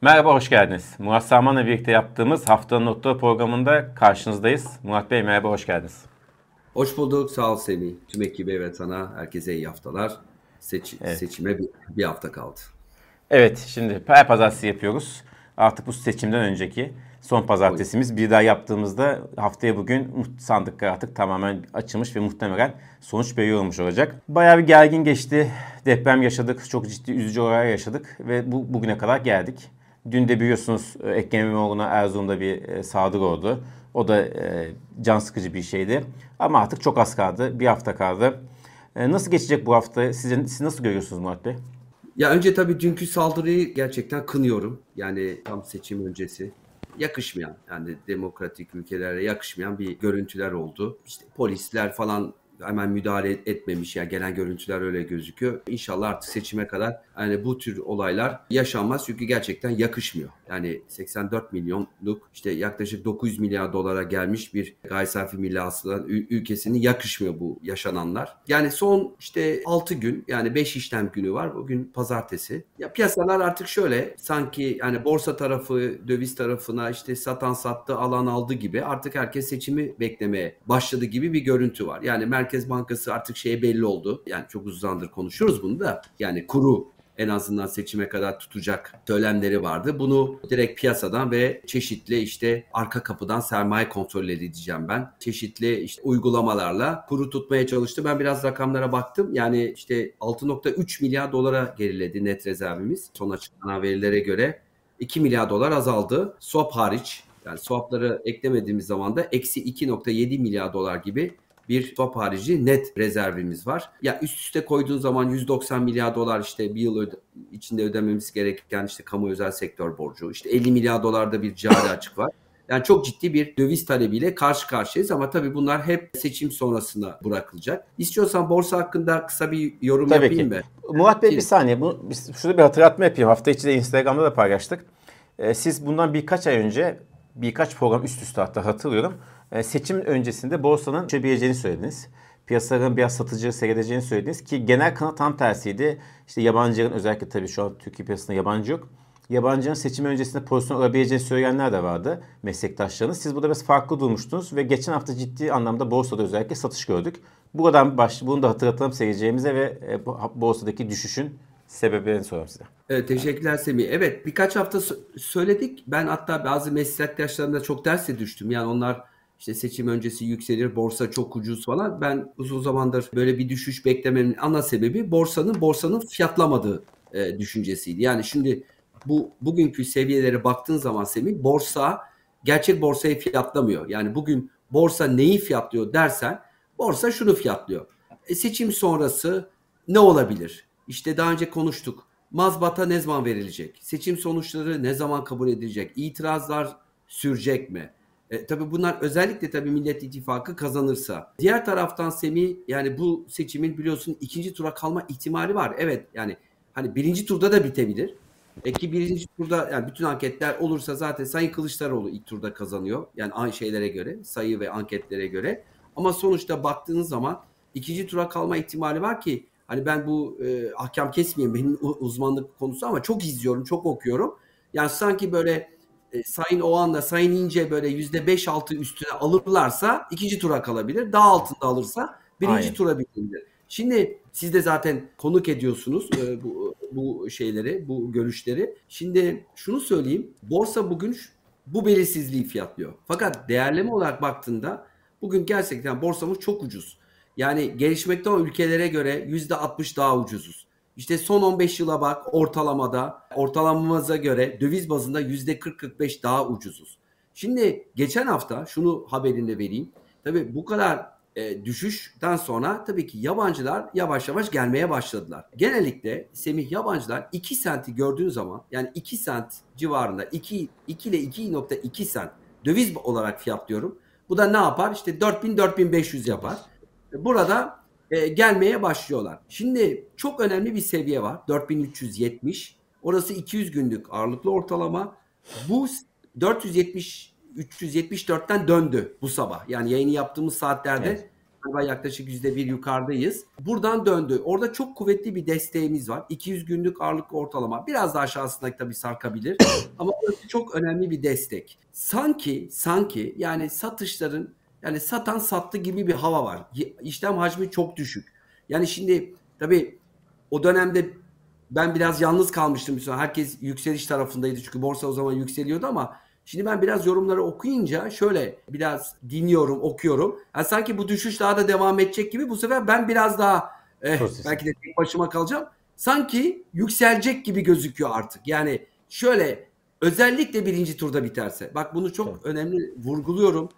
Merhaba, hoş geldiniz. Murat Sarman'la birlikte yaptığımız Haftanın Notları programında karşınızdayız. Murat Bey merhaba, hoş geldiniz. Hoş bulduk, sağ ol Semih. Tüm ekibe ve sana herkese iyi haftalar. Seç, evet. Seçime bir, bir hafta kaldı. Evet, şimdi her pazartesi yapıyoruz. Artık bu seçimden önceki son pazartesimiz. Bir daha yaptığımızda haftaya bugün sandıklar artık tamamen açılmış ve muhtemelen sonuç belli olmuş olacak. Bayağı bir gergin geçti. Deprem yaşadık. Çok ciddi üzücü olaylar yaşadık ve bu bugüne kadar geldik. Dün de biliyorsunuz e, Ekrem İmamoğlu'na Erzurum'da bir e, saldırı oldu. O da e, can sıkıcı bir şeydi. Ama artık çok az kaldı. Bir hafta kaldı. Nasıl geçecek bu hafta? Siz, siz nasıl görüyorsunuz Murat Bey? Ya önce tabii dünkü saldırıyı gerçekten kınıyorum. Yani tam seçim öncesi yakışmayan yani demokratik ülkelere yakışmayan bir görüntüler oldu. İşte polisler falan hemen müdahale etmemiş ya yani gelen görüntüler öyle gözüküyor. İnşallah artık seçime kadar yani bu tür olaylar yaşanmaz çünkü gerçekten yakışmıyor. Yani 84 milyonluk işte yaklaşık 900 milyar dolara gelmiş bir gayri safi milli hasılan ülkesinin yakışmıyor bu yaşananlar. Yani son işte 6 gün yani 5 işlem günü var. Bugün pazartesi. Ya piyasalar artık şöyle sanki yani borsa tarafı döviz tarafına işte satan sattı alan aldı gibi artık herkes seçimi beklemeye başladı gibi bir görüntü var. Yani Merkez Bankası artık şeye belli oldu. Yani çok uzun zamandır konuşuyoruz bunu da. Yani kuru en azından seçime kadar tutacak söylemleri vardı. Bunu direkt piyasadan ve çeşitli işte arka kapıdan sermaye kontrolleri diyeceğim ben. Çeşitli işte uygulamalarla kuru tutmaya çalıştı. Ben biraz rakamlara baktım. Yani işte 6.3 milyar dolara geriledi net rezervimiz. Son açıklanan verilere göre 2 milyar dolar azaldı. Swap hariç yani swapları eklemediğimiz zaman da eksi 2.7 milyar dolar gibi bir top harici net rezervimiz var. Ya üst üste koyduğun zaman 190 milyar dolar işte bir yıl öde, içinde ödememiz gereken işte kamu özel sektör borcu. işte 50 milyar dolarda bir cari açık var. Yani çok ciddi bir döviz talebiyle karşı karşıyayız ama tabii bunlar hep seçim sonrasına bırakılacak. İstiyorsan borsa hakkında kısa bir yorum tabii yapayım ki. mı? Murat Bey bir saniye. Bu, şurada bir hatırlatma yapayım. Hafta içi de Instagram'da da paylaştık. Ee, siz bundan birkaç ay önce birkaç program üst üste hatta hatırlıyorum seçim öncesinde borsanın düşebileceğini söylediniz. Piyasaların biraz satıcı seyredeceğini söylediniz ki genel kanı tam tersiydi. İşte yabancıların özellikle tabii şu an Türkiye piyasasında yabancı yok. Yabancının seçim öncesinde pozisyon alabileceğini söyleyenler de vardı meslektaşlarınız. Siz burada biraz farklı durmuştunuz ve geçen hafta ciddi anlamda borsada özellikle satış gördük. Buradan baş, bunu da hatırlatalım seyircilerimize ve e, borsadaki düşüşün sebebini soralım size. Evet, teşekkürler Semih. Evet birkaç hafta söyledik. Ben hatta bazı meslektaşlarımda çok derse düştüm. Yani onlar işte seçim öncesi yükselir, borsa çok ucuz falan. Ben uzun zamandır böyle bir düşüş beklememin ana sebebi borsanın borsanın fiyatlamadığı e, düşüncesiydi. Yani şimdi bu bugünkü seviyelere baktığın zaman Semih borsa gerçek borsayı fiyatlamıyor. Yani bugün borsa neyi fiyatlıyor dersen borsa şunu fiyatlıyor. E, seçim sonrası ne olabilir? İşte daha önce konuştuk. Mazbata ne zaman verilecek? Seçim sonuçları ne zaman kabul edilecek? İtirazlar sürecek mi? E, tabii bunlar özellikle tabii Millet İttifakı kazanırsa. Diğer taraftan Semih yani bu seçimin biliyorsun ikinci tura kalma ihtimali var. Evet yani hani birinci turda da bitebilir. E ki birinci turda yani bütün anketler olursa zaten Sayın Kılıçdaroğlu ilk turda kazanıyor. Yani aynı şeylere göre, sayı ve anketlere göre. Ama sonuçta baktığınız zaman ikinci tura kalma ihtimali var ki hani ben bu e, ahkam kesmeyeyim benim uzmanlık konusu ama çok izliyorum, çok okuyorum. Yani sanki böyle e, Sayın Oğan'la Sayın İnce böyle yüzde beş altı üstüne alırlarsa ikinci tura kalabilir. Daha altında alırsa birinci Aynen. tura bitirir. Şimdi siz de zaten konuk ediyorsunuz e, bu, bu şeyleri, bu görüşleri. Şimdi şunu söyleyeyim. Borsa bugün bu belirsizliği fiyatlıyor. Fakat değerleme olarak baktığında bugün gerçekten borsamız çok ucuz. Yani gelişmekte olan ülkelere göre yüzde 60 daha ucuzuz. İşte son 15 yıla bak ortalamada ortalamamıza göre döviz bazında %40-45 daha ucuzuz. Şimdi geçen hafta şunu haberini de vereyim. Tabii bu kadar e, düşüşten sonra tabii ki yabancılar yavaş yavaş gelmeye başladılar. Genellikle Semih yabancılar 2 senti gördüğün zaman yani 2 sent civarında 2, 2 ile 2.2 sent döviz olarak fiyatlıyorum. Bu da ne yapar? İşte 4000-4500 yapar. Burada e, gelmeye başlıyorlar. Şimdi çok önemli bir seviye var. 4370. Orası 200 günlük ağırlıklı ortalama. Bu 470 374'ten döndü bu sabah. Yani yayını yaptığımız saatlerde evet. galiba yaklaşık yüzde bir yukarıdayız. Buradan döndü. Orada çok kuvvetli bir desteğimiz var. 200 günlük ağırlık ortalama. Biraz daha aşağısında tabii sarkabilir. Ama burası çok önemli bir destek. Sanki sanki yani satışların yani satan sattı gibi bir hava var. İşlem hacmi çok düşük. Yani şimdi tabii o dönemde ben biraz yalnız kalmıştım. Herkes yükseliş tarafındaydı çünkü borsa o zaman yükseliyordu ama Şimdi ben biraz yorumları okuyunca şöyle biraz dinliyorum, okuyorum. Yani sanki bu düşüş daha da devam edecek gibi bu sefer ben biraz daha eh, belki de tek başıma kalacağım. Sanki yükselecek gibi gözüküyor artık. Yani şöyle özellikle birinci turda biterse. Bak bunu çok evet. önemli vurguluyorum.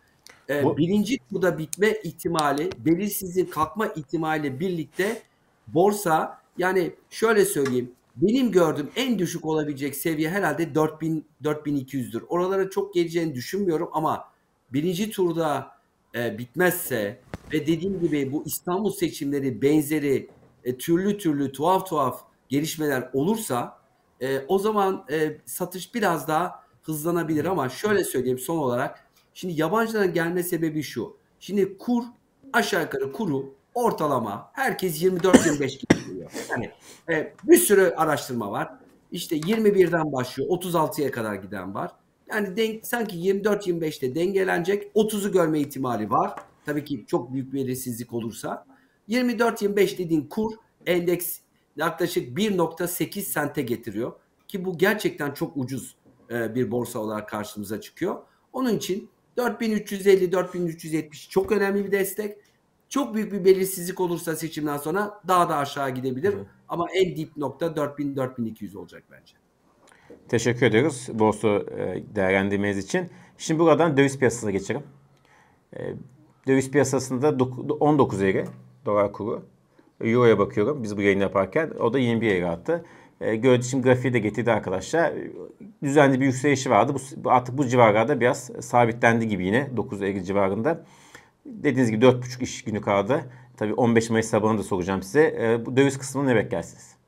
Ee, bu... Birinci turda bitme ihtimali, belirsizliğin kalkma ihtimali birlikte borsa yani şöyle söyleyeyim benim gördüğüm en düşük olabilecek seviye herhalde 4000 4200'dür. Oralara çok geleceğini düşünmüyorum ama birinci turda e, bitmezse ve dediğim gibi bu İstanbul seçimleri benzeri e, türlü türlü tuhaf tuhaf gelişmeler olursa e, o zaman e, satış biraz daha hızlanabilir ama şöyle söyleyeyim son olarak şimdi yabancıların gelme sebebi şu. Şimdi kur aşağı yukarı kuru ortalama herkes 24-25 gibi geliyor. Yani e, bir sürü araştırma var. İşte 21'den başlıyor 36'ya kadar giden var. Yani denk, sanki 24-25'te dengelenecek 30'u görme ihtimali var. Tabii ki çok büyük bir belirsizlik olursa. 24-25 dediğin kur endeks yaklaşık 1.8 sente getiriyor. Ki bu gerçekten çok ucuz e, bir borsa olarak karşımıza çıkıyor. Onun için 4350-4370 çok önemli bir destek. Çok büyük bir belirsizlik olursa seçimden sonra daha da aşağı gidebilir. Hı. Ama en dip nokta 4000-4200 olacak bence. Teşekkür ediyoruz borsa e, değerlendirmeniz için. Şimdi buradan döviz piyasasına geçelim. E, döviz piyasasında 19 lira dolar kuru. Euro'ya bakıyorum biz bu yayını yaparken. O da 21 lira attı. E, gördüğünüz şimdi grafiği de getirdi arkadaşlar. Düzenli bir yükselişi vardı. Bu, artık bu civarlarda biraz sabitlendi gibi yine 9 Eylül civarında. Dediğiniz gibi 4,5 iş günü kaldı. Tabii 15 Mayıs sabahını da soracağım size. E, bu döviz kısmını ne beklersiniz?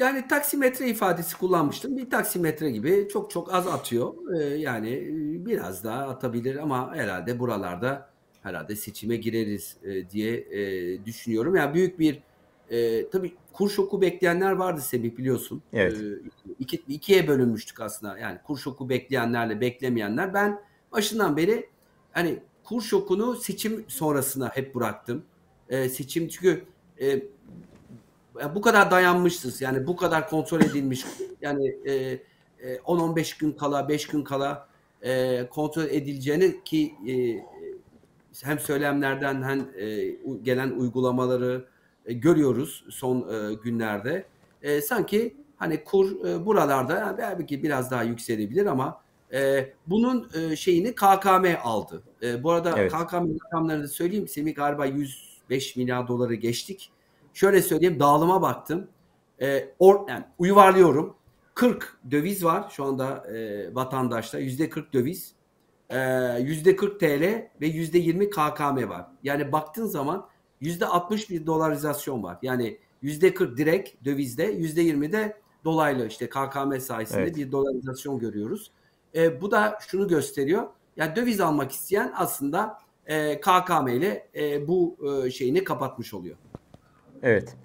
Yani taksimetre ifadesi kullanmıştım. Bir taksimetre gibi çok çok az atıyor. Ee, yani e, biraz daha atabilir ama herhalde buralarda herhalde seçime gireriz e, diye e, düşünüyorum. Yani büyük bir e, tabii kur şoku bekleyenler vardı Semih biliyorsun. Evet. E, iki, ikiye bölünmüştük aslında. Yani kur şoku bekleyenlerle beklemeyenler. Ben başından beri hani kur şokunu seçim sonrasına hep bıraktım. E, seçim çünkü e, bu kadar dayanmışsız yani bu kadar kontrol edilmiş yani e, e, 10-15 gün kala 5 gün kala e, kontrol edileceğini ki e, hem söylemlerden hem e, gelen uygulamaları e, görüyoruz son e, günlerde. E, sanki hani kur e, buralarda yani belki biraz daha yükselebilir ama e, bunun e, şeyini KKM aldı. E, bu arada evet. KKM rakamlarını söyleyeyim. Semih galiba 105 milyar doları geçtik. Şöyle söyleyeyim dağılıma baktım. E, or, yani uyvarlıyorum. 40 döviz var şu anda e, vatandaşta. %40 döviz. E, %40 TL ve %20 KKM var. Yani baktığın zaman %60 bir dolarizasyon var. Yani %40 direkt dövizde, %20 de dolaylı işte KKM sayesinde evet. bir dolarizasyon görüyoruz. E, bu da şunu gösteriyor. Yani döviz almak isteyen aslında e, KKM ile e, bu e, şeyini kapatmış oluyor. Evet.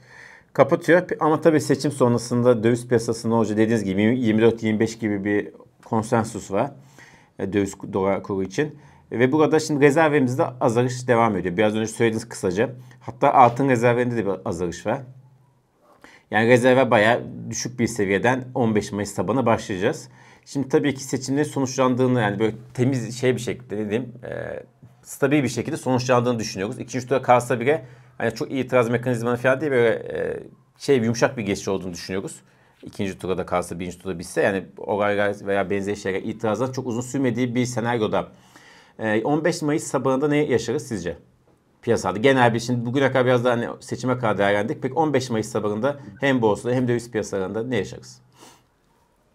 Kapatıyor ama tabii seçim sonrasında döviz piyasası ne olacak dediğiniz gibi 24-25 gibi bir konsensus var e, döviz dolar kuru için. Ve burada şimdi rezervimizde azalış devam ediyor. Biraz önce söylediğiniz kısaca. Hatta altın rezervinde de bir azalış var. Yani rezerve bayağı düşük bir seviyeden 15 Mayıs tabana başlayacağız. Şimdi tabii ki seçimlerin sonuçlandığını yani böyle temiz şey bir şekilde dediğim e, stabil bir şekilde sonuçlandığını düşünüyoruz. İkinci tura kalsa bile hani çok itiraz mekanizmanı falan değil böyle e, şey yumuşak bir geçiş olduğunu düşünüyoruz. İkinci turda kalsa birinci turda bitse yani olaylar veya benzeri şeyler itirazlar çok uzun sürmediği bir senaryoda 15 Mayıs sabahında ne yaşarız sizce? Piyasada genel bir şimdi bugüne kadar biraz daha hani seçime kadar değerlendik. Peki 15 Mayıs sabahında hem borsada hem döviz piyasalarında ne yaşarız?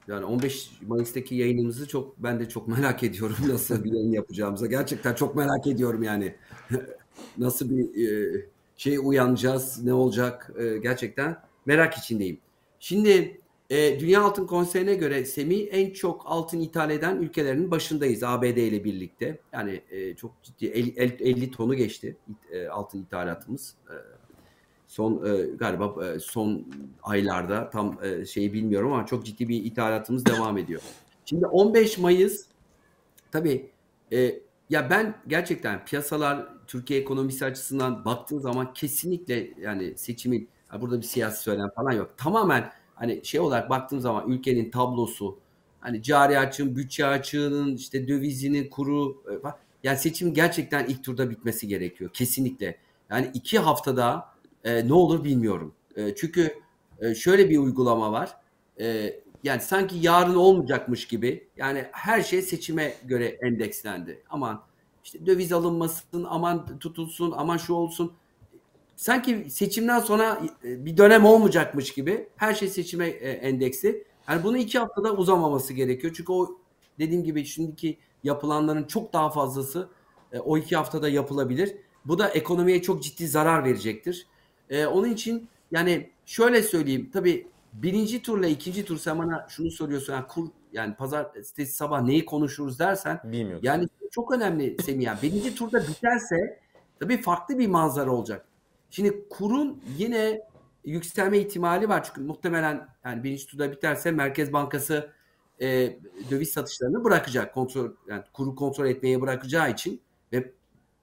Yani 15 Mayıs'taki yayınımızı çok ben de çok merak ediyorum nasıl bir yayın yapacağımıza. Gerçekten çok merak ediyorum yani. nasıl bir e, şey uyanacağız, ne olacak e, gerçekten merak içindeyim. Şimdi E, Dünya Altın Konseyi'ne göre SEMI en çok altın ithal eden ülkelerinin başındayız ABD ile birlikte. Yani e, çok ciddi 50, 50 tonu geçti e, altın ithalatımız. E, son e, galiba e, son aylarda tam e, şeyi bilmiyorum ama çok ciddi bir ithalatımız devam ediyor. Şimdi 15 Mayıs tabii e, ya ben gerçekten piyasalar Türkiye ekonomisi açısından baktığın zaman kesinlikle yani seçimin burada bir siyasi söylem falan yok. Tamamen hani şey olarak baktığım zaman ülkenin tablosu hani cari açığın, bütçe açığının, işte dövizinin kuru e, yani seçim gerçekten ilk turda bitmesi gerekiyor. Kesinlikle. Yani iki haftada e, ne olur bilmiyorum. E, çünkü e, şöyle bir uygulama var. E, yani sanki yarın olmayacakmış gibi. Yani her şey seçime göre endekslendi. Aman işte döviz alınmasın, aman tutulsun, aman şu olsun sanki seçimden sonra e, bir dönem olmayacakmış gibi her şey seçime e, endeksli. Yani bunu iki haftada uzamaması gerekiyor. Çünkü o dediğim gibi şimdiki yapılanların çok daha fazlası e, o iki haftada yapılabilir. Bu da ekonomiye çok ciddi zarar verecektir. Onun için yani şöyle söyleyeyim. Tabii birinci turla ikinci tur sen bana şunu soruyorsun. Yani kur yani pazar sitesi sabah neyi konuşuruz dersen. Bilmiyorum. Yani çok önemli Semih. Yani birinci turda biterse tabii farklı bir manzara olacak. Şimdi kurun yine yükselme ihtimali var. Çünkü muhtemelen yani birinci turda biterse Merkez Bankası e, döviz satışlarını bırakacak. Kontrol yani kuru kontrol etmeye bırakacağı için ve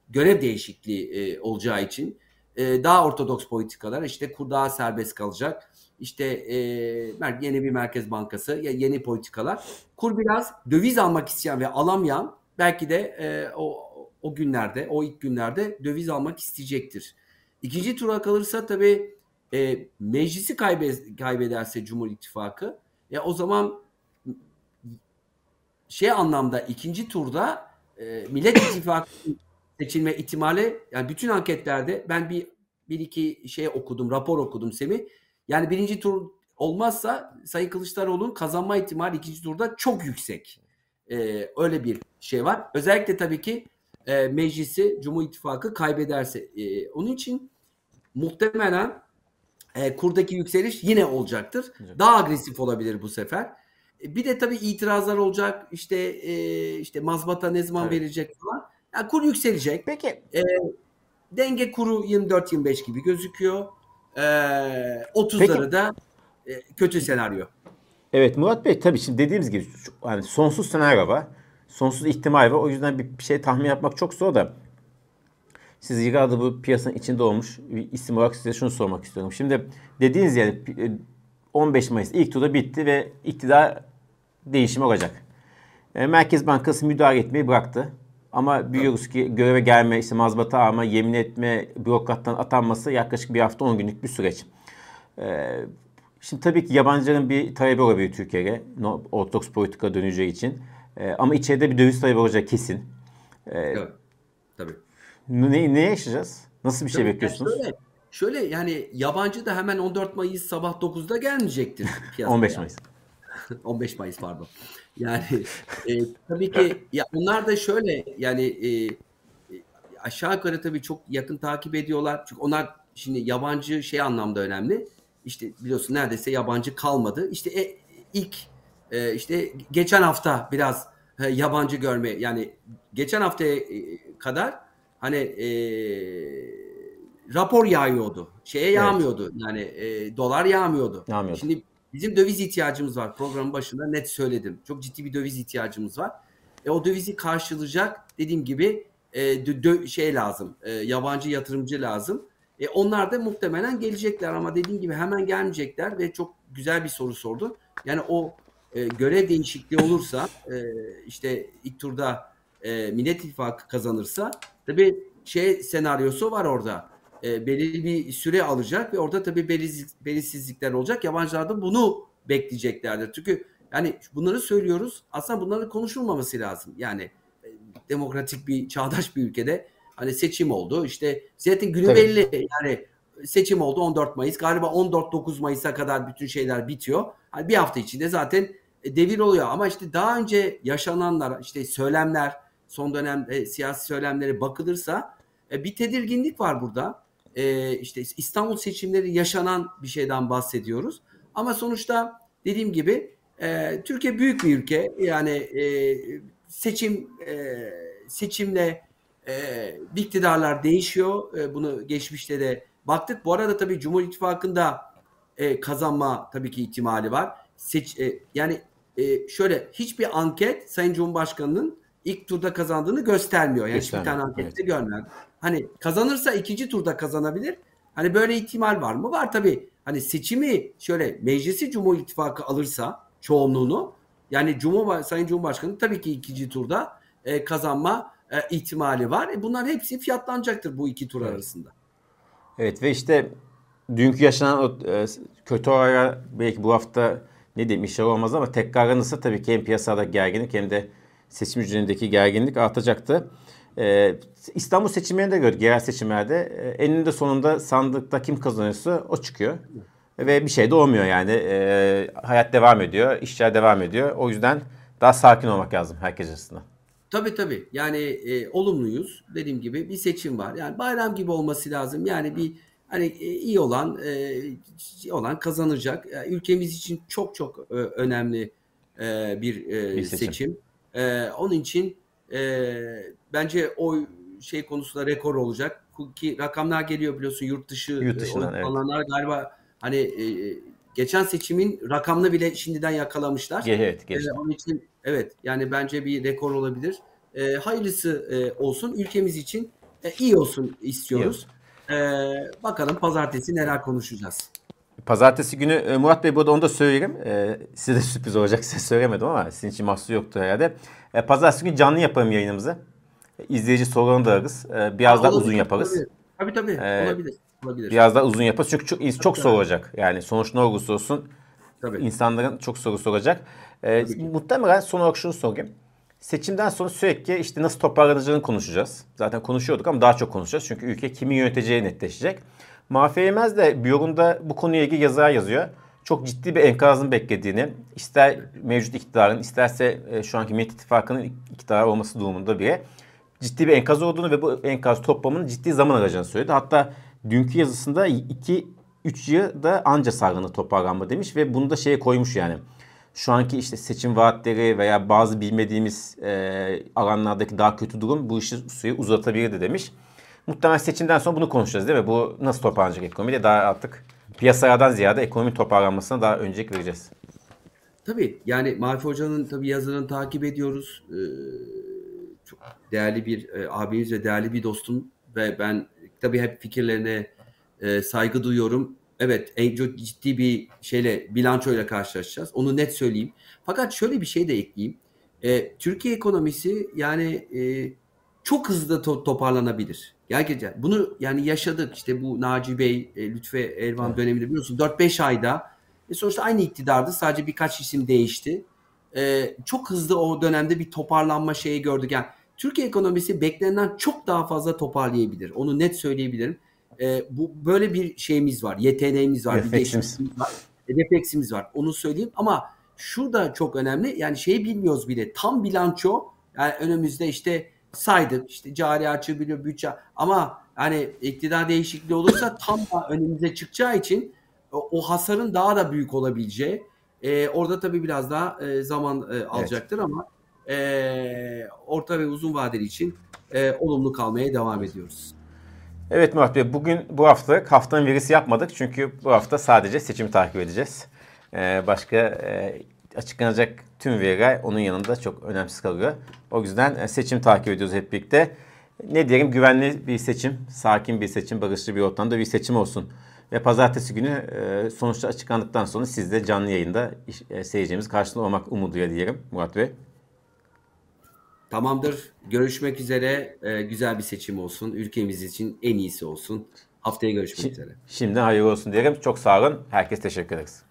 görev değişikliği e, olacağı için e, daha ortodoks politikalar işte kur daha serbest kalacak. İşte e, yeni bir Merkez Bankası, yeni politikalar. Kur biraz döviz almak isteyen ve alamayan belki de e, o o günlerde, o ilk günlerde döviz almak isteyecektir. İkinci tura kalırsa tabii e, meclisi kaybe, kaybederse Cumhur İttifakı ya o zaman şey anlamda ikinci turda e, Millet İttifakı seçilme ihtimali yani bütün anketlerde ben bir bir iki şey okudum, rapor okudum Semi. Yani birinci tur olmazsa Sayın Kılıçdaroğlu'nun kazanma ihtimali ikinci turda çok yüksek. Ee, öyle bir şey var. Özellikle tabii ki e, meclisi Cumhur İttifakı kaybederse. E, onun için muhtemelen e, kurdaki yükseliş yine olacaktır. Daha agresif olabilir bu sefer. E, bir de tabii itirazlar olacak. İşte e, işte mazbata ne zaman evet. verecek falan. Yani kur yükselecek. Peki. E, denge kuru 24-25 gibi gözüküyor. E, 30'ları da e, kötü senaryo. Evet Murat Bey tabii şimdi dediğimiz gibi yani sonsuz senaryo var sonsuz ihtimal var. O yüzden bir, şey tahmin yapmak çok zor da siz yıllardır bu piyasanın içinde olmuş bir isim olarak size şunu sormak istiyorum. Şimdi dediğiniz yani 15 Mayıs ilk turda bitti ve iktidar değişimi olacak. E, Merkez Bankası müdahale etmeyi bıraktı. Ama biliyoruz ki göreve gelme, işte mazbata alma, yemin etme, bürokrattan atanması yaklaşık bir hafta 10 günlük bir süreç. E, şimdi tabii ki yabancıların bir talebi olabilir Türkiye'ye ortodoks politika döneceği için. E, ama içeride bir döviz talebi olacak kesin. E, evet. Tabii. Ne, ne yaşayacağız? Nasıl bir şey Tabii, bekliyorsunuz? Yani şöyle, şöyle yani yabancı da hemen 14 Mayıs sabah 9'da gelmeyecektir. 15 Mayıs. 15 Mayıs pardon. Yani e, tabii ki ya onlar da şöyle yani e, aşağı yukarı tabii çok yakın takip ediyorlar. Çünkü onlar şimdi yabancı şey anlamda önemli. İşte biliyorsun neredeyse yabancı kalmadı. İşte e, ilk e, işte geçen hafta biraz e, yabancı görme yani geçen haftaya e, kadar hani e, rapor yağıyordu. Şeye yağmıyordu. Evet. Yani e, dolar yağmıyordu. Yağmıyordu. Şimdi bizim döviz ihtiyacımız var. Programın başında net söyledim. Çok ciddi bir döviz ihtiyacımız var. E, o dövizi karşılayacak dediğim gibi e, dö, dö, şey lazım. E, yabancı yatırımcı lazım. E, onlar da muhtemelen gelecekler ama dediğim gibi hemen gelmeyecekler ve çok güzel bir soru sordu. Yani o e, görev değişikliği olursa e, işte ilk turda e, Millet İttifakı kazanırsa tabii şey senaryosu var orada. E, belirli bir süre alacak ve orada tabii beliz, belirsizlikler olacak. Yabancılar da bunu bekleyeceklerdir. Çünkü yani bunları söylüyoruz. Aslında bunların konuşulmaması lazım. Yani e, demokratik bir çağdaş bir ülkede hani seçim oldu. İşte zaten günü Tabii. belli. Yani seçim oldu 14 Mayıs. Galiba 14-9 Mayıs'a kadar bütün şeyler bitiyor. Hani bir hafta içinde zaten e, devir oluyor. Ama işte daha önce yaşananlar, işte söylemler, son dönem e, siyasi söylemlere bakılırsa e, bir tedirginlik var burada. E, işte İstanbul seçimleri yaşanan bir şeyden bahsediyoruz. Ama sonuçta dediğim gibi e, Türkiye büyük bir ülke. Yani e, seçim e, seçimle e, iktidarlar değişiyor. E, bunu geçmişte de baktık. Bu arada tabii Cumhur İttifakı'nda e, kazanma tabii ki ihtimali var. Seç, e, yani e, şöyle hiçbir anket Sayın Cumhurbaşkanı'nın ilk turda kazandığını göstermiyor. Yani hiçbir tane ankette evet. görmüyor. Hani kazanırsa ikinci turda kazanabilir. Hani böyle ihtimal var mı? Var tabii. Hani seçimi şöyle meclisi Cumhur İttifakı alırsa çoğunluğunu yani Cumhur Sayın Cumhurbaşkanı tabii ki ikinci turda e, kazanma e, ihtimali var. E, bunlar hepsi fiyatlanacaktır bu iki tur evet. arasında. Evet ve işte dünkü yaşanan e, kötü olaylar belki bu hafta ne diyeyim işler olmaz ama tekrarlanırsa tabii ki hem piyasada gerginlik hem de seçim hücrelerindeki gerginlik artacaktı. Ee, İstanbul seçimlerinde gördük, yerel seçimlerde. E, eninde sonunda sandıkta kim kazanıyorsa o çıkıyor. Ve bir şey de olmuyor yani. E, hayat devam ediyor, işler devam ediyor. O yüzden daha sakin olmak lazım herkes açısından. Tabii tabii. Yani e, olumluyuz. Dediğim gibi bir seçim var. Yani bayram gibi olması lazım. Yani bir hani e, iyi olan e, olan kazanacak. Yani ülkemiz için çok çok e, önemli e, bir, e, bir seçim. seçim. E, onun için e, bence o şey konusunda rekor olacak. Ki rakamlar geliyor biliyorsun yurt dışı yurt dışından, e, evet. galiba hani e, geçen seçimin rakamını bile şimdiden yakalamışlar. Evet, geçti. E, onun için evet yani bence bir rekor olabilir. E, hayırlısı e, olsun ülkemiz için e, iyi olsun istiyoruz. İyi E, bakalım pazartesi neler konuşacağız. Pazartesi günü e, Murat Bey burada onu da söyleyeyim. E, size de sürpriz olacak size söylemedim ama sizin için mahsur yoktu herhalde. E, Pazartesi günü canlı yapalım yayınımızı. İzleyici sorularını da alırız. E, biraz ha, daha uzun yaparız. Olabilir. Tabii tabii e, olabilir. olabilir. Biraz daha uzun yaparız çünkü çok, çok soru olacak. Yani sonuç ne olursa olsun tabii. insanların çok soru soracak. E, muhtemelen son olarak şunu sorayım. Seçimden sonra sürekli işte nasıl toparlanacağını konuşacağız. Zaten konuşuyorduk ama daha çok konuşacağız. Çünkü ülke kimi yöneteceği netleşecek. Mahfi Eymez de Bjorn'da bu konuya ilgili yazılar yazıyor. Çok ciddi bir enkazın beklediğini, ister mevcut iktidarın, isterse e, şu anki Millet İttifakı'nın iktidar olması durumunda bile ciddi bir enkaz olduğunu ve bu enkaz toplamının ciddi zaman alacağını söyledi. Hatta dünkü yazısında 2-3 yılda anca sağlanır toparlanma demiş ve bunu da şeye koymuş yani. Şu anki işte seçim vaatleri veya bazı bilmediğimiz e, alanlardaki daha kötü durum bu işi suyu uzatabilirdi demiş. Muhtemelen seçimden sonra bunu konuşacağız değil mi? Bu nasıl toparlanacak ekonomi de daha artık piyasalardan ziyade ekonomi toparlanmasına daha öncelik vereceğiz. Tabii yani Mafi Hoca'nın tabii yazını takip ediyoruz. Ee, çok değerli bir e, abimiz ve değerli bir dostum ve ben tabii hep fikirlerine e, saygı duyuyorum. Evet çok ciddi bir şeyle bilançoyla karşılaşacağız. Onu net söyleyeyim. Fakat şöyle bir şey de ekleyeyim. E, Türkiye ekonomisi yani e, çok hızlı to- toparlanabilir. Gerçekten bunu yani yaşadık işte bu Naci Bey, e, Lütfe Elvan evet. döneminde biliyorsun 4-5 ayda e sonuçta aynı iktidardı sadece birkaç isim değişti. E, çok hızlı o dönemde bir toparlanma şeyi gördük. Yani Türkiye ekonomisi beklenenden çok daha fazla toparlayabilir. Onu net söyleyebilirim. E, bu böyle bir şeyimiz var, yeteneğimiz var, refleksimiz var, e, refleksimiz var. Onu söyleyeyim ama şurada çok önemli. Yani şeyi bilmiyoruz bile. Tam bilanço yani önümüzde işte saydık işte cari açığı biliyor bütçe ama hani iktidar değişikliği olursa tam da önümüze çıkacağı için o, o hasarın daha da büyük olabileceği e, orada tabii biraz daha e, zaman e, alacaktır evet. ama e, orta ve uzun vadeli için e, olumlu kalmaya devam ediyoruz. Evet Murat Bey bugün bu hafta haftanın verisi yapmadık çünkü bu hafta sadece seçimi takip edeceğiz. Ee, başka e, açıklanacak tüm veriler onun yanında çok önemsiz kalıyor. O yüzden e, seçim takip ediyoruz hep birlikte. Ne diyelim güvenli bir seçim, sakin bir seçim, barışçı bir ortamda bir seçim olsun. Ve pazartesi günü e, sonuçta açıklandıktan sonra siz de canlı yayında e, seyircimiz karşısında olmak umuduyla diyelim Murat Bey. Tamamdır. Görüşmek üzere. güzel bir seçim olsun. Ülkemiz için en iyisi olsun. Haftaya görüşmek Şimdi, üzere. Şimdi hayırlı olsun diyelim. Çok sağ olun. Herkes teşekkür ederiz.